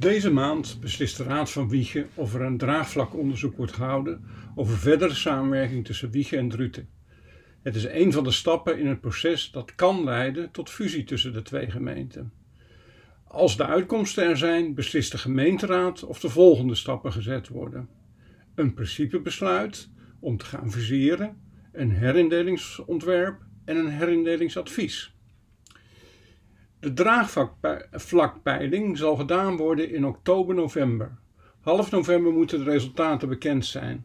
Deze maand beslist de Raad van Wiegen of er een draagvlakonderzoek wordt gehouden over verdere samenwerking tussen Wiegen en Druten. Het is een van de stappen in het proces dat kan leiden tot fusie tussen de twee gemeenten. Als de uitkomsten er zijn, beslist de gemeenteraad of de volgende stappen gezet worden. Een principebesluit om te gaan fuseren, een herindelingsontwerp en een herindelingsadvies. De draagvlakpeiling zal gedaan worden in oktober-november. Half november moeten de resultaten bekend zijn.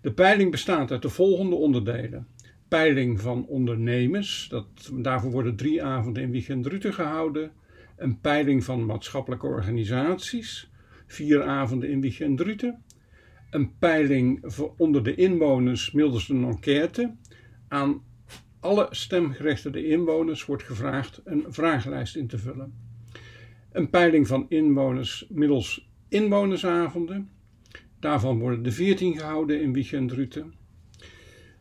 De peiling bestaat uit de volgende onderdelen. Peiling van ondernemers, dat, daarvoor worden drie avonden in Wiegen Druten gehouden. Een peiling van maatschappelijke organisaties, vier avonden in Wiegen Druten. Een peiling onder de inwoners middels een enquête. Aan alle stemgerechtigde inwoners wordt gevraagd een vragenlijst in te vullen. Een peiling van inwoners middels inwonersavonden. Daarvan worden de 14 gehouden in Wiegen en Druten.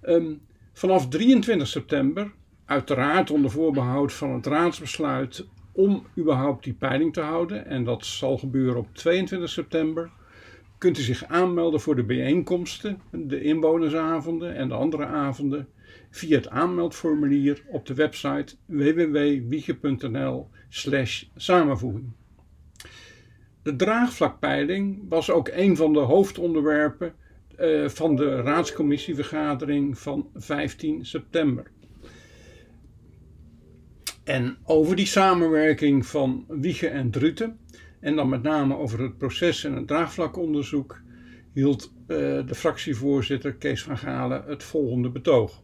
Um, vanaf 23 september, uiteraard onder voorbehoud van het raadsbesluit om überhaupt die peiling te houden, en dat zal gebeuren op 22 september, kunt u zich aanmelden voor de bijeenkomsten, de inwonersavonden en de andere avonden via het aanmeldformulier op de website www.wiege.nl samenvoeging. De draagvlakpeiling was ook een van de hoofdonderwerpen uh, van de raadscommissievergadering van 15 september. En over die samenwerking van Wiege en Druten, en dan met name over het proces en het draagvlakonderzoek, hield uh, de fractievoorzitter Kees van Galen het volgende betoog.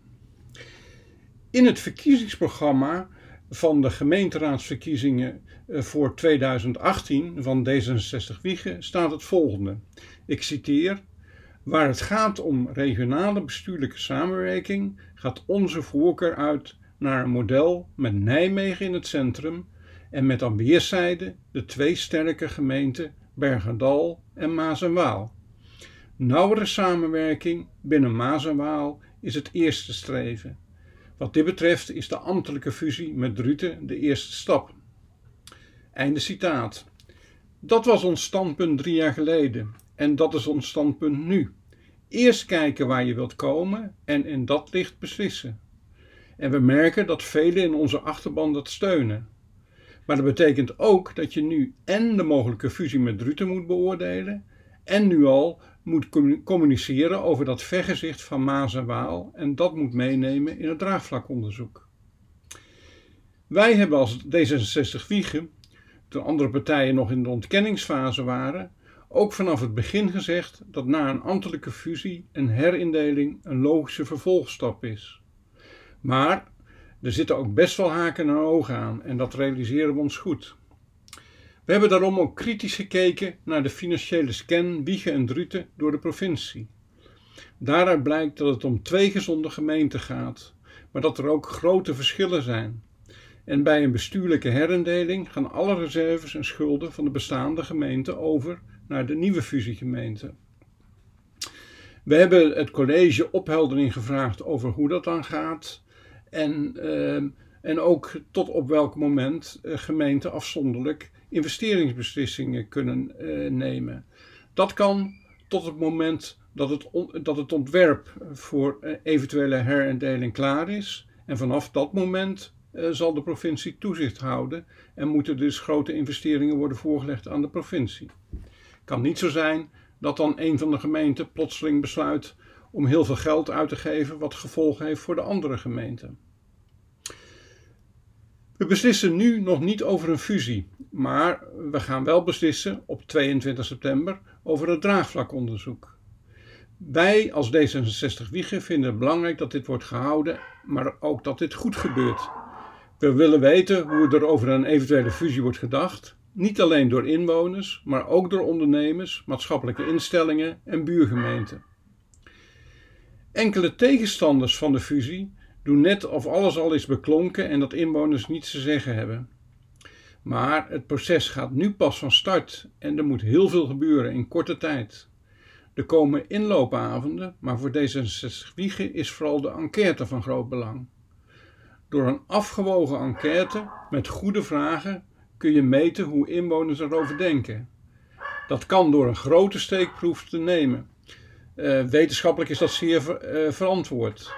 In het verkiezingsprogramma van de gemeenteraadsverkiezingen eh, voor 2018 van D66 Wiegen staat het volgende. Ik citeer: Waar het gaat om regionale bestuurlijke samenwerking, gaat onze voorkeur uit naar een model met Nijmegen in het centrum en met aan weerszijden de twee sterke gemeenten Bergendal en Maas en Waal. Nauwere samenwerking binnen Maas en Waal is het eerste streven. Wat dit betreft is de ambtelijke fusie met Druten de eerste stap. Einde citaat. Dat was ons standpunt drie jaar geleden en dat is ons standpunt nu. Eerst kijken waar je wilt komen en in dat licht beslissen. En we merken dat velen in onze achterban dat steunen. Maar dat betekent ook dat je nu en de mogelijke fusie met Druten moet beoordelen en nu al moet communiceren over dat vergezicht van Maas en Waal en dat moet meenemen in het draagvlakonderzoek. Wij hebben als D66 Wiegen, toen andere partijen nog in de ontkenningsfase waren, ook vanaf het begin gezegd dat na een ambtelijke fusie een herindeling een logische vervolgstap is. Maar er zitten ook best wel haken en ogen aan en dat realiseren we ons goed. We hebben daarom ook kritisch gekeken naar de financiële scan Wiegen en Druten door de provincie. Daaruit blijkt dat het om twee gezonde gemeenten gaat, maar dat er ook grote verschillen zijn. En bij een bestuurlijke herindeling gaan alle reserves en schulden van de bestaande gemeente over naar de nieuwe fusiegemeente. We hebben het college opheldering gevraagd over hoe dat dan gaat en, uh, en ook tot op welk moment uh, gemeenten afzonderlijk investeringsbeslissingen kunnen uh, nemen. Dat kan tot het moment dat het, dat het ontwerp voor uh, eventuele herindeling klaar is. En vanaf dat moment zal de provincie toezicht houden en moeten dus grote investeringen worden voorgelegd aan de provincie. Kan niet zo zijn dat dan een van de gemeenten plotseling besluit om heel veel geld uit te geven, wat gevolgen heeft voor de andere gemeenten. We beslissen nu nog niet over een fusie, maar we gaan wel beslissen op 22 september over het draagvlakonderzoek. Wij als D66 Wiegen vinden het belangrijk dat dit wordt gehouden, maar ook dat dit goed gebeurt. We willen weten hoe er over een eventuele fusie wordt gedacht, niet alleen door inwoners, maar ook door ondernemers, maatschappelijke instellingen en buurgemeenten. Enkele tegenstanders van de fusie doen net of alles al is beklonken en dat inwoners niets te zeggen hebben. Maar het proces gaat nu pas van start en er moet heel veel gebeuren in korte tijd. Er komen inloopavonden, maar voor D66 Wiegen is vooral de enquête van groot belang. Door een afgewogen enquête met goede vragen kun je meten hoe inwoners erover denken. Dat kan door een grote steekproef te nemen. Uh, wetenschappelijk is dat zeer uh, verantwoord.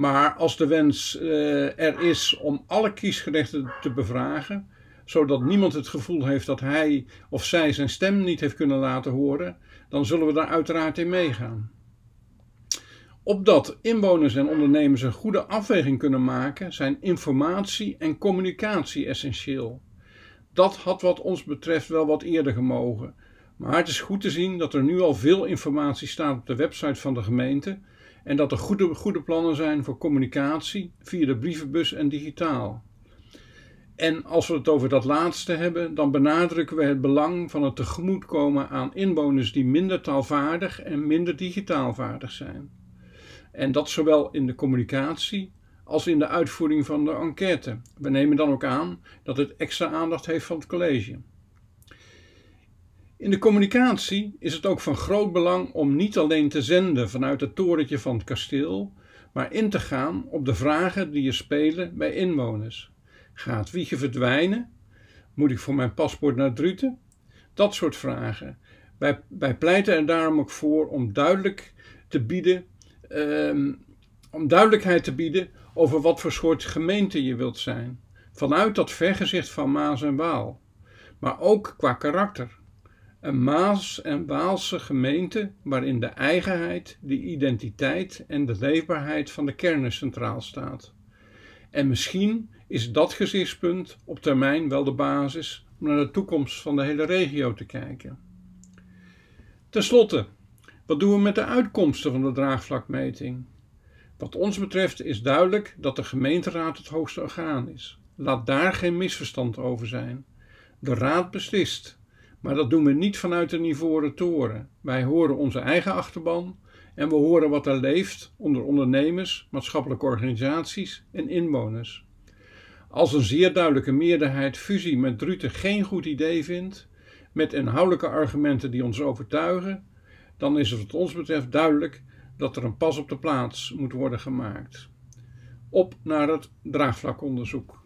Maar als de wens uh, er is om alle kiesgerechten te bevragen, zodat niemand het gevoel heeft dat hij of zij zijn stem niet heeft kunnen laten horen, dan zullen we daar uiteraard in meegaan. Opdat inwoners en ondernemers een goede afweging kunnen maken, zijn informatie en communicatie essentieel. Dat had wat ons betreft wel wat eerder gemogen. Maar het is goed te zien dat er nu al veel informatie staat op de website van de gemeente en dat er goede, goede plannen zijn voor communicatie via de brievenbus en digitaal. En als we het over dat laatste hebben, dan benadrukken we het belang van het tegemoetkomen aan inwoners die minder taalvaardig en minder digitaal vaardig zijn. En dat zowel in de communicatie als in de uitvoering van de enquête. We nemen dan ook aan dat het extra aandacht heeft van het college. In de communicatie is het ook van groot belang om niet alleen te zenden vanuit het torentje van het kasteel, maar in te gaan op de vragen die er spelen bij inwoners. Gaat Wiegen verdwijnen? Moet ik voor mijn paspoort naar Druten? Dat soort vragen. Wij, wij pleiten er daarom ook voor om duidelijk te bieden, um, om duidelijkheid te bieden over wat voor soort gemeente je wilt zijn. Vanuit dat vergezicht van Maas en Waal. Maar ook qua karakter. Een Maas- en Waalse gemeente waarin de eigenheid, de identiteit en de leefbaarheid van de kernen centraal staat. En misschien is dat gezichtspunt op termijn wel de basis om naar de toekomst van de hele regio te kijken. Ten slotte, wat doen we met de uitkomsten van de draagvlakmeting? Wat ons betreft is duidelijk dat de gemeenteraad het hoogste orgaan is. Laat daar geen misverstand over zijn. De raad beslist, maar dat doen we niet vanuit een ivoren toren. Wij horen onze eigen achterban en we horen wat er leeft onder ondernemers, maatschappelijke organisaties en inwoners. Als een zeer duidelijke meerderheid fusie met Druten geen goed idee vindt, met inhoudelijke argumenten die ons overtuigen, dan is het wat ons betreft duidelijk dat er een pas op de plaats moet worden gemaakt. Op naar het draagvlakonderzoek.